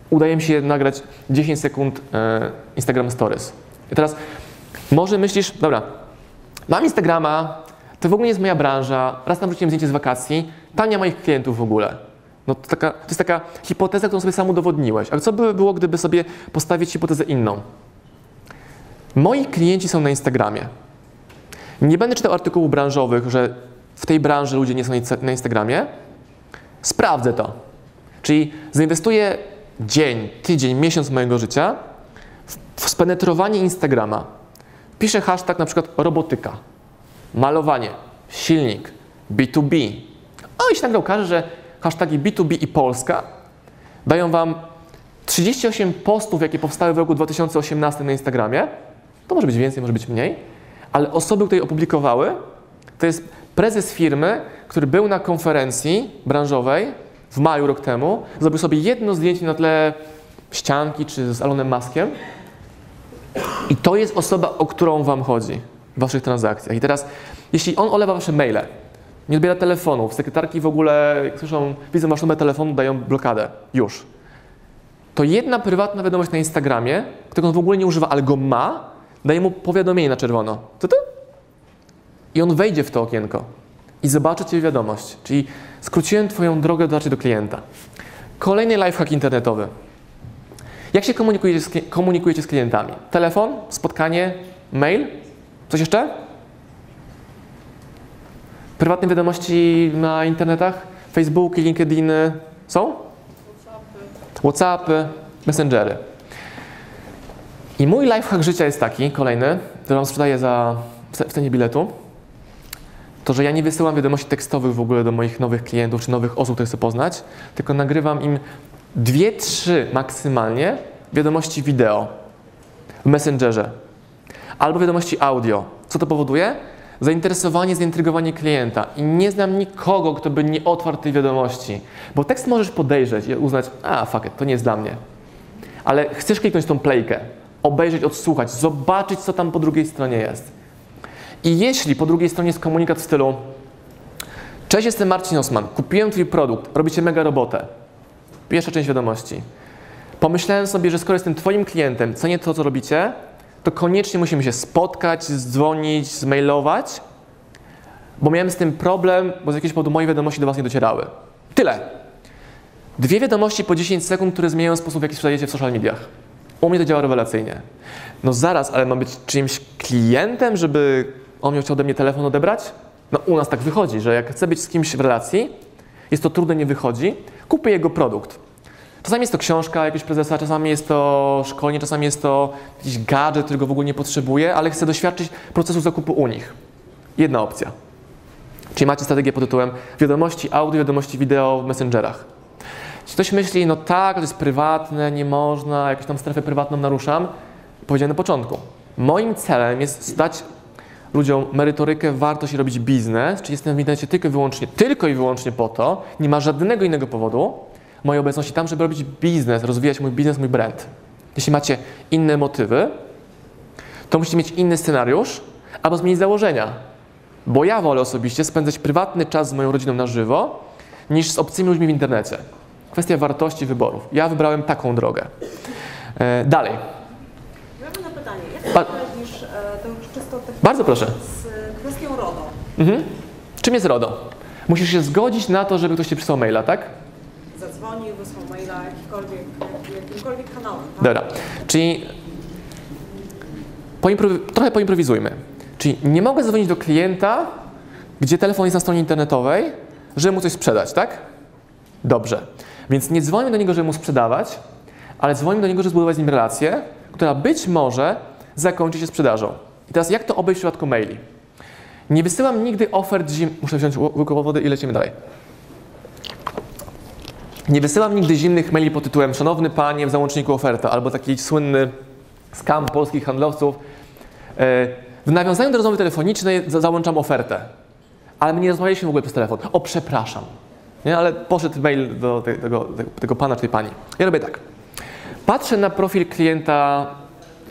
udaje mi się nagrać 10 sekund e, Instagram Stories. I teraz może myślisz, dobra, mam Instagrama, to w ogóle nie jest moja branża, raz tam wrzuciłem zdjęcie z wakacji, ma moich klientów w ogóle. No to, taka, to jest taka hipoteza, którą sobie sam udowodniłeś. Ale co by było, gdyby sobie postawić hipotezę inną? Moi klienci są na Instagramie. Nie będę czytał artykułów branżowych, że w tej branży ludzie nie są na Instagramie. Sprawdzę to. Czyli zainwestuję dzień, tydzień, miesiąc mojego życia w, spenetrowanie Instagrama. piszę hashtag na przykład robotyka, malowanie, silnik, B2B. O i się nagle okaże, że hashtagi B2B i Polska dają Wam 38 postów, jakie powstały w roku 2018 na Instagramie. To może być więcej, może być mniej, ale osoby, które je opublikowały, to jest prezes firmy, który był na konferencji branżowej w maju rok temu, zrobił sobie jedno zdjęcie na tle ścianki czy z Alonem Maskiem i to jest osoba, o którą Wam chodzi w Waszych transakcjach. I teraz, jeśli on olewa Wasze maile, nie odbiera telefonów, sekretarki w ogóle, jak słyszą, widzą Wasz numer telefonu, dają blokadę, już. To jedna prywatna wiadomość na Instagramie, którego on w ogóle nie używa, ale go ma, daje mu powiadomienie na czerwono. To to? I on wejdzie w to okienko i zobaczy Cię wiadomość. Czyli skróciłem Twoją drogę dotarcia do klienta. Kolejny lifehack internetowy. Jak się komunikujecie z, komunikujecie z klientami? Telefon, spotkanie, mail? Coś jeszcze? Prywatne wiadomości na internetach? Facebooki, LinkedIny są? WhatsAppy. Whatsappy, Messengery. I mój lifehack życia jest taki, kolejny, który Wam sprzedaję za, w cenie biletu, to, że ja nie wysyłam wiadomości tekstowych w ogóle do moich nowych klientów czy nowych osób, które chcę poznać, tylko nagrywam im dwie, trzy maksymalnie wiadomości wideo w Messengerze albo wiadomości audio. Co to powoduje? Zainteresowanie, zaintrygowanie klienta. I nie znam nikogo, kto by nie otwarł tej wiadomości. Bo tekst możesz podejrzeć i uznać, a fuck it, to nie jest dla mnie. Ale chcesz kliknąć tą playkę, obejrzeć, odsłuchać, zobaczyć, co tam po drugiej stronie jest. I jeśli po drugiej stronie jest komunikat w stylu Cześć, jestem Marcin Osman, kupiłem Twój produkt, robicie mega robotę. Pierwsza część wiadomości. Pomyślałem sobie, że skoro jestem Twoim klientem, cenię to, co robicie, to koniecznie musimy się spotkać, zdzwonić, zmailować, bo miałem z tym problem, bo z jakiegoś powodu moje wiadomości do Was nie docierały. Tyle. Dwie wiadomości po 10 sekund, które zmieniają sposób, w jaki sprzedajecie w social mediach. U mnie to działa rewelacyjnie. No zaraz, ale mam być czyimś klientem, żeby on miał chciał ode mnie telefon odebrać? No u nas tak wychodzi, że jak chcę być z kimś w relacji, jest to trudne, nie wychodzi, kupię jego produkt. Czasami jest to książka jakiegoś prezesa, czasami jest to szkolenie, czasami jest to jakiś gadżet, którego w ogóle nie potrzebuję, ale chcę doświadczyć procesu zakupu u nich. Jedna opcja. Czyli macie strategię pod tytułem wiadomości audio, wiadomości wideo w messengerach. Jeśli ktoś myśli, no tak, to jest prywatne, nie można, jakąś tam strefę prywatną naruszam, powiedziałem na początku. Moim celem jest dać ludziom merytorykę, wartość i robić biznes, czyli jestem w internecie tylko i wyłącznie, tylko i wyłącznie po to, nie ma żadnego innego powodu mojej obecności tam, żeby robić biznes, rozwijać mój biznes, mój brand. Jeśli macie inne motywy, to musicie mieć inny scenariusz albo zmienić założenia. Bo ja wolę osobiście spędzać prywatny czas z moją rodziną na żywo, niż z obcymi ludźmi w internecie. Kwestia wartości wyborów. Ja wybrałem taką drogę. E, dalej. Mam na pytanie, jak Pa- poradzisz e, to już czysto Bardzo proszę. z kwestią RODO? Mhm. Czym jest RODO? Musisz się zgodzić na to, żeby ktoś ci przysłał maila, tak? Zadzwonił, wysłał maila, jakimkolwiek kanałem, tak? Dobra. Czyli trochę poimprowizujmy. Czyli nie mogę zadzwonić do klienta, gdzie telefon jest na stronie internetowej, żeby mu coś sprzedać, tak? Dobrze. Więc nie dzwonię do niego, żeby mu sprzedawać, ale dzwonię do niego, żeby zbudować z nim relację, która być może zakończy się sprzedażą. I teraz jak to obejść w przypadku maili? Nie wysyłam nigdy ofert. Muszę wziąć ły- łyk wody i lecimy dalej. Nie wysyłam nigdy zimnych maili pod tytułem Szanowny Panie, w załączniku oferta, albo taki słynny skam polskich handlowców. E, W nawiązaniu do rozmowy telefonicznej za- załączam ofertę, ale my nie rozmawialiśmy w ogóle przez telefon. O, przepraszam. Nie, ale poszedł mail do te- tego, tego, tego pana czy tej pani. Ja robię tak. Patrzę na profil klienta,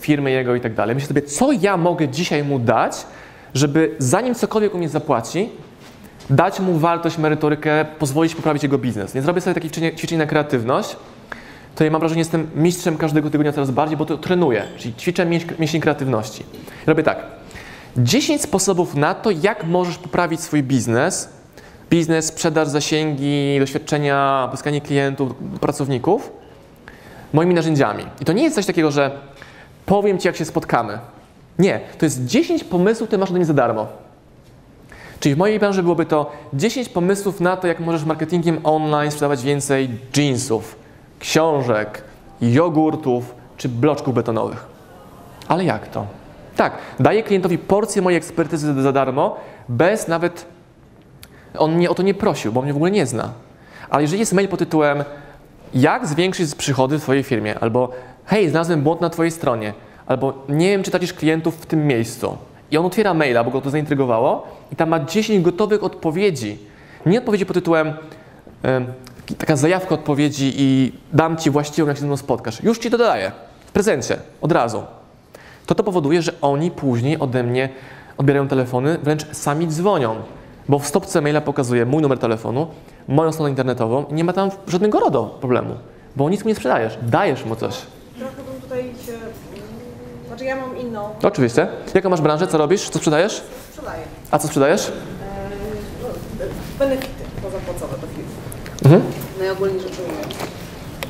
firmy jego i tak dalej. Myślę sobie, co ja mogę dzisiaj mu dać, żeby zanim cokolwiek u mnie zapłaci, dać mu wartość, merytorykę, pozwolić poprawić jego biznes. Nie zrobię sobie takich ćwiczeń- ćwiczeń na kreatywność, to ja mam wrażenie, że jestem mistrzem każdego tygodnia coraz bardziej, bo to trenuję, czyli ćwiczę mięsień kreatywności. Robię tak. 10 sposobów na to, jak możesz poprawić swój biznes, biznes, sprzedaż, zasięgi, doświadczenia, pozyskanie klientów, pracowników, moimi narzędziami. I to nie jest coś takiego, że powiem Ci, jak się spotkamy. Nie, to jest 10 pomysłów, które masz do mnie za darmo. Czyli w mojej branży byłoby to 10 pomysłów na to, jak możesz marketingiem online sprzedawać więcej jeansów, książek, jogurtów czy bloczków betonowych. Ale jak to? Tak, daję klientowi porcję mojej ekspertyzy za darmo, bez nawet. On mnie o to nie prosił, bo mnie w ogóle nie zna. Ale jeżeli jest mail pod tytułem Jak zwiększyć przychody w Twojej firmie? Albo Hej, znalazłem błąd na Twojej stronie. Albo Nie wiem, czy tracisz klientów w tym miejscu. I on otwiera maila, bo go to zaintrygowało, i tam ma 10 gotowych odpowiedzi. Nie odpowiedzi pod tytułem em, taka zajawka odpowiedzi i dam Ci właściwą, jak się ze mną spotkasz. Już Ci to daję. W prezencie, od razu to to powoduje, że oni później ode mnie odbierają telefony, wręcz sami dzwonią. Bo w stopce maila pokazuje mój numer telefonu, moją stronę internetową i nie ma tam żadnego RODO problemu, bo nic mu nie sprzedajesz, dajesz mu coś. Trochę bym tutaj się... mm, Znaczy ja mam inną, Oczywiście. Jaką masz branżę, co robisz, co sprzedajesz? sprzedaję. A co sprzedajesz? E, no, benefity pozapłacowe do firmy. Mhm. Najogólniej rzecz ujmując.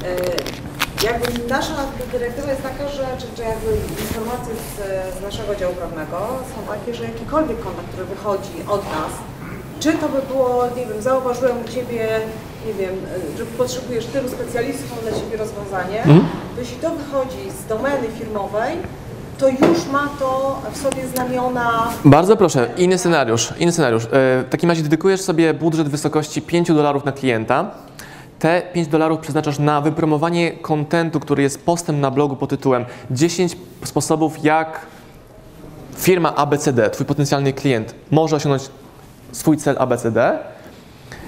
E, Jakby nasza dyrektywa jest taka, że czy, czy jakby informacje z, z naszego działu prawnego są takie, że jakikolwiek kontakt, który wychodzi od nas, czy to by było, nie wiem, zauważyłem u Ciebie, nie wiem, że potrzebujesz tylu specjalistów, mam dla Ciebie rozwiązanie, to jeśli to wychodzi z domeny firmowej, to już ma to w sobie znamiona Bardzo proszę, inny scenariusz. Inny scenariusz. E, W takim razie dedykujesz sobie budżet w wysokości 5 dolarów na klienta. Te 5 dolarów przeznaczasz na wypromowanie kontentu, który jest postem na blogu pod tytułem 10 sposobów, jak firma ABCD, twój potencjalny klient, może osiągnąć swój cel ABCD.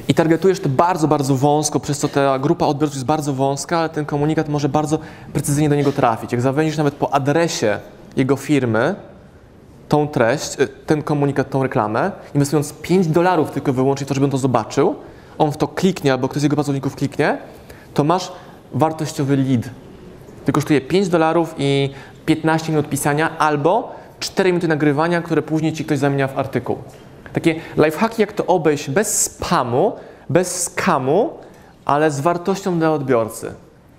I targetujesz to bardzo, bardzo wąsko, przez co ta grupa odbiorców jest bardzo wąska, ale ten komunikat może bardzo precyzyjnie do niego trafić. Jak zawęzisz nawet po adresie jego firmy, tą treść, y, ten komunikat, tą reklamę, inwestując 5 dolarów tylko wyłącznie to, żeby on to zobaczył, on w to kliknie albo ktoś z jego pracowników kliknie, to masz wartościowy lead. To kosztuje 5 dolarów i 15 minut pisania albo 4 minuty nagrywania, które później ci ktoś zamienia w artykuł. Takie lifehacki, jak to obejść bez spamu, bez skamu, ale z wartością dla odbiorcy.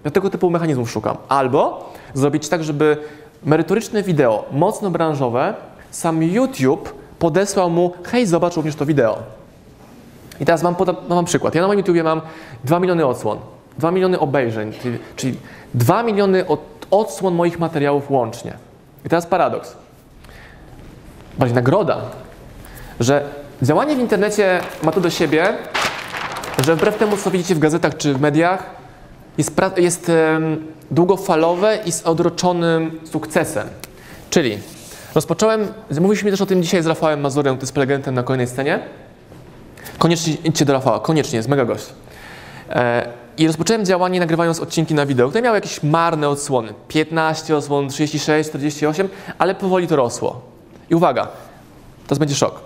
Ja tego typu mechanizmów szukam. Albo zrobić tak, żeby merytoryczne wideo, mocno branżowe, sam YouTube podesłał mu, hej, zobacz również to wideo. I teraz mam, przykład. Ja na moim YouTubie mam 2 miliony odsłon, 2 miliony obejrzeń, czyli, czyli 2 miliony od, odsłon moich materiałów łącznie. I teraz paradoks. Bardziej nagroda, że działanie w internecie ma to do siebie, że wbrew temu, co widzicie w gazetach czy w mediach, jest, jest długofalowe i z odroczonym sukcesem. Czyli rozpocząłem, mówiliśmy też o tym dzisiaj z Rafałem Mazurem, który jest prelegentem na kolejnej scenie. Koniecznie idźcie do Rafała, koniecznie, jest mega gość. E, I rozpocząłem działanie nagrywając odcinki na wideo, które miały jakieś marne odsłony. 15 odsłon, 36, 48, ale powoli to rosło. I uwaga, to będzie szok.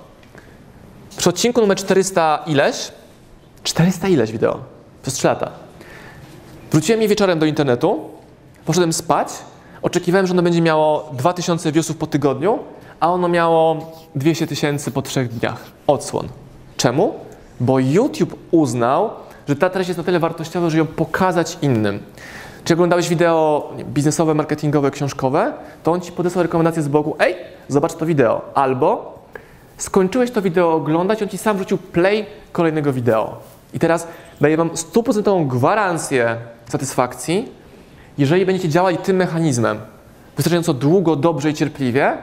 Przy odcinku numer 400 ileś, 400 ileś wideo, przez 3 lata. Wróciłem je wieczorem do internetu, poszedłem spać, oczekiwałem, że ono będzie miało 2000 viewsów po tygodniu, a ono miało 200 tysięcy po trzech dniach odsłon. Czemu? Bo YouTube uznał, że ta treść jest na tyle wartościowa, że ją pokazać innym. Czy oglądałeś wideo biznesowe, marketingowe, książkowe, to on ci podesłał rekomendację z boku, ej, zobacz to wideo. Albo skończyłeś to wideo oglądać, on ci sam wrzucił play kolejnego wideo. I teraz daję wam stuprocentową gwarancję satysfakcji, jeżeli będziecie działali tym mechanizmem wystarczająco długo, dobrze i cierpliwie,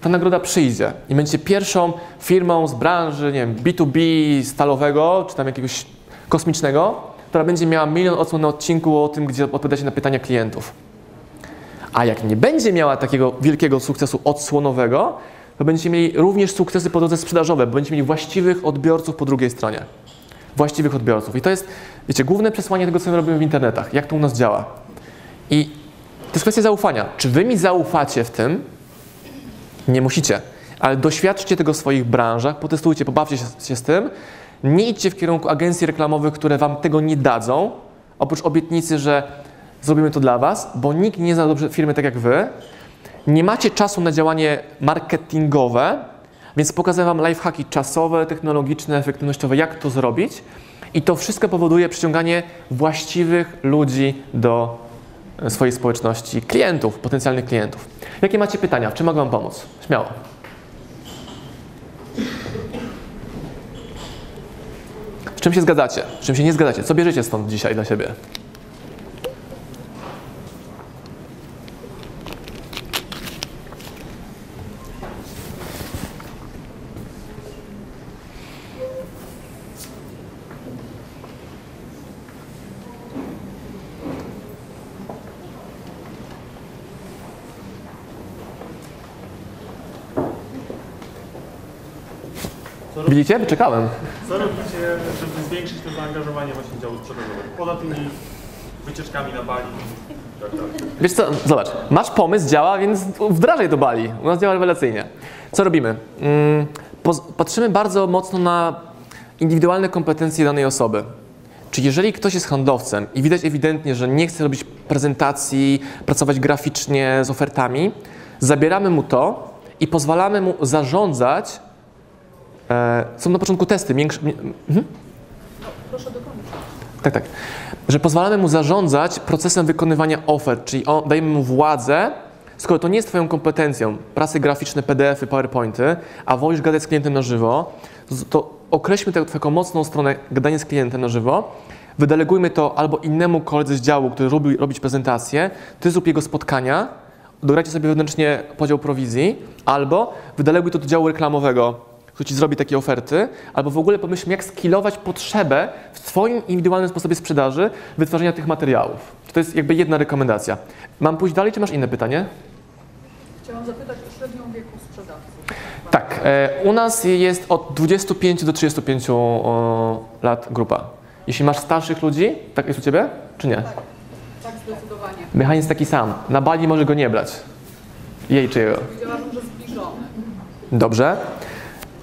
ta nagroda przyjdzie i będziecie pierwszą firmą z branży, nie wiem, B2B stalowego, czy tam jakiegoś kosmicznego, która będzie miała milion odsłon na odcinku o tym, gdzie odpowiadacie na pytania klientów. A jak nie będzie miała takiego wielkiego sukcesu odsłonowego, to będziecie mieli również sukcesy po drodze sprzedażowe, bo będziecie mieli właściwych odbiorców po drugiej stronie. Właściwych odbiorców. I to jest, wiecie, główne przesłanie tego, co my robimy w internetach, jak to u nas działa. I to jest kwestia zaufania. Czy wy mi zaufacie w tym? Nie musicie, ale doświadczcie tego w swoich branżach, potestujcie, pobawcie się, z tym. Nie idźcie w kierunku agencji reklamowych, które wam tego nie dadzą, oprócz obietnicy, że zrobimy to dla was, bo nikt nie zna dobrze firmy tak jak wy. Nie macie czasu na działanie marketingowe, więc pokażę wam lifehacki czasowe, technologiczne, efektywnościowe, jak to zrobić. I to wszystko powoduje przyciąganie właściwych ludzi do e, swojej społeczności, klientów, potencjalnych klientów. Jakie macie pytania? W czym mogę Wam pomóc? Śmiało. Z czym się zgadzacie? Z czym się nie zgadzacie? Co bierzecie stąd dzisiaj dla siebie? Widzicie? Wyczekałem. Co robicie, żeby zwiększyć to zaangażowanie właśnie działu sprzedażowego? Poza tymi wycieczkami na Bali. Tak, tak. Wiesz co, zobacz, masz pomysł, działa, więc wdrażaj do Bali. U nas działa rewelacyjnie. Co robimy? Mm, patrzymy bardzo mocno na indywidualne kompetencje danej osoby. Czy jeżeli ktoś jest handlowcem i widać ewidentnie, że nie chce robić prezentacji, pracować graficznie z ofertami, zabieramy mu to i pozwalamy mu zarządzać. E, są na początku testy. Większe, mi- mhm. Proszę dokończyć. Tak, tak. Że pozwalamy mu zarządzać procesem wykonywania ofert, czyli on, dajemy mu władzę, skoro to nie jest Twoją kompetencją, prasy graficzne, PDFy, PowerPointy, a wolisz gadać z klientem na żywo, to określmy tę Twoją mocną stronę gadania z klientem na żywo, wydelegujmy to albo innemu koledze z działu, który lubi robić prezentację, Ty zrób jego spotkania, dograjcie sobie wewnętrznie podział prowizji, albo wydeleguj to do działu reklamowego, który Ci zrobi takie oferty, albo w ogóle pomyślmy, jak skilować potrzebę w Twoim indywidualnym sposobie sprzedaży wytwarzania tych materiałów. To jest jakby jedna rekomendacja. Mam pójść dalej, czy masz inne pytanie? Chciałam zapytać o średnią wieku sprzedawców. Tak, e, u nas jest od 25 do 35 o, lat grupa. Jeśli masz starszych ludzi, tak jest u Ciebie, czy nie? Tak, zdecydowanie. Mechanizm taki sam. Na Bali może go nie brać. Jej czy jego. Powiedziałabym, że zbliżony. Dobrze,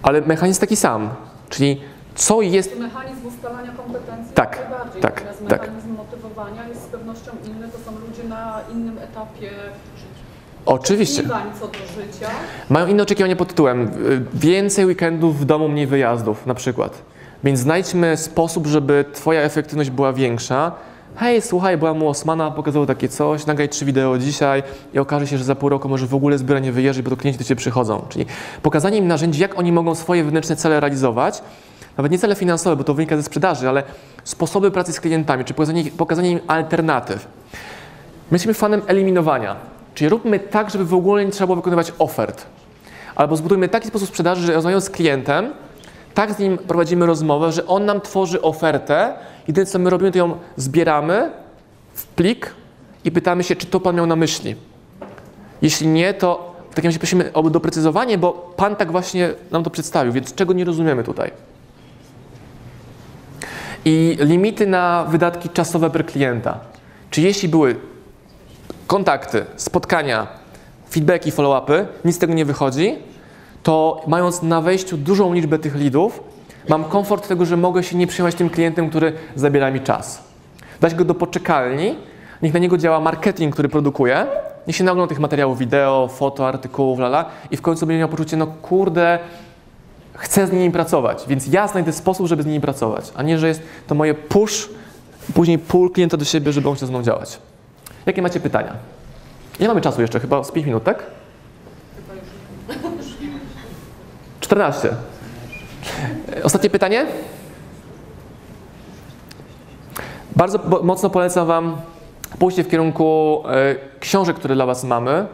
ale mechanizm taki sam. Czyli co jest Mechanizm ustalania kompetencji Tak, najbardziej. tak, Natomiast tak. mechanizm motywowania jest z pewnością inny. To są ludzie na innym etapie życia. Oczywiście. Co do życia. Mają inne oczekiwania pod tytułem y, więcej weekendów w domu, mniej wyjazdów na przykład. Więc znajdźmy sposób, żeby Twoja efektywność była większa. Hej, słuchaj, byłam u Osmana, pokazał takie coś, nagraj trzy wideo dzisiaj i okaże się, że za pół roku może w ogóle zbiora nie wyjeżdżać, bo to klienci do Ciebie przychodzą. Czyli pokazanie im narzędzi, jak oni mogą swoje wewnętrzne cele realizować, nawet nie cele finansowe, bo to wynika ze sprzedaży, ale sposoby pracy z klientami, czy pokazanie, pokazanie im alternatyw. My jesteśmy fanem eliminowania. Czyli róbmy tak, żeby w ogóle nie trzeba było wykonywać ofert. Albo zbudujmy taki sposób sprzedaży, że rozmawiając z klientem, tak z nim prowadzimy rozmowę, że on nam tworzy ofertę i to, co my robimy, to ją zbieramy w plik i pytamy się, czy to Pan miał na myśli. Jeśli nie, to w takim razie prosimy o doprecyzowanie, bo Pan tak właśnie nam to przedstawił, więc czego nie rozumiemy tutaj? I limity na wydatki czasowe per klienta. Czy jeśli były kontakty, spotkania, feedbacki, follow-upy, nic z tego nie wychodzi, to mając na wejściu dużą liczbę tych leadów, mam komfort tego, że mogę się nie przejmować tym klientem, który zabiera mi czas. Dać go do poczekalni, niech na niego działa marketing, który produkuje, niech się naogląda tych materiałów wideo, foto, artykułów, lala i w końcu będzie miał poczucie, no kurde, chcę z nimi pracować, więc ja znajdę sposób, żeby z nimi pracować, a nie, że jest to moje push, później pull klienta do siebie, żeby on chciał ze mną działać. Jakie macie pytania? Nie mamy czasu jeszcze, chyba z 5 minut, tak? 14. E, Ostatnie pytanie? Bardzo mocno polecam Wam pójście w kierunku e, książek, które dla Was mamy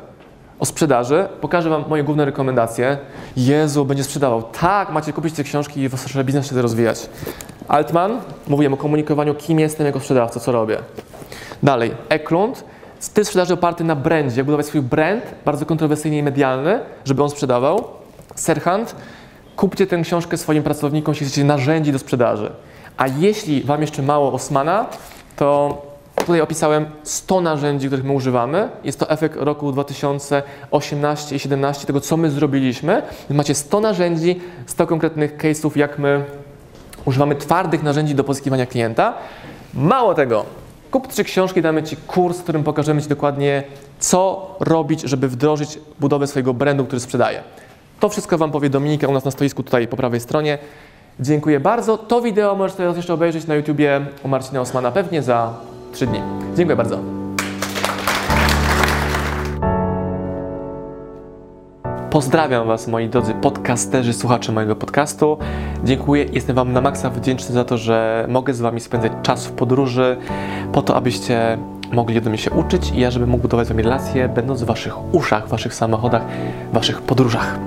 o sprzedaży. Pokażę Wam moje główne rekomendacje. Jezu, będzie sprzedawał. Tak, macie kupić te książki i Wasz biznes wtedy rozwijać. Altman, mówiłem o komunikowaniu, kim jestem jako sprzedawca, co robię. Dalej, Eklund, styl sprzedaży oparty na brandzie, jak budować swój brand, bardzo kontrowersyjny i medialny, żeby on sprzedawał. Serhant, kupcie tę książkę swoim pracownikom, jeśli chcecie narzędzi do sprzedaży. A jeśli Wam jeszcze mało Osmana, to tutaj opisałem 100 narzędzi, których my używamy. Jest to efekt roku 2018 i 2017, tego co my zrobiliśmy. Macie 100 narzędzi, 100 konkretnych case'ów, jak my używamy twardych narzędzi do pozyskiwania klienta. Mało tego, kup trzy książki, damy Ci kurs, w którym pokażemy Ci dokładnie, co robić, żeby wdrożyć budowę swojego brandu, który sprzedaje. To wszystko Wam powie Dominika u nas na stoisku tutaj po prawej stronie. Dziękuję bardzo. To wideo możesz teraz jeszcze obejrzeć na YouTubie u Marcina Osmana pewnie za 3 dni. Dziękuję bardzo. Pozdrawiam Was, moi drodzy podcasterzy, słuchacze mojego podcastu. Dziękuję, jestem Wam na maksa wdzięczny za to, że mogę z Wami spędzać czas w podróży, po to, abyście mogli ode mnie się uczyć i ja, żebym mógł budować z Wami relacje, będąc w Waszych uszach, w Waszych samochodach, w Waszych podróżach.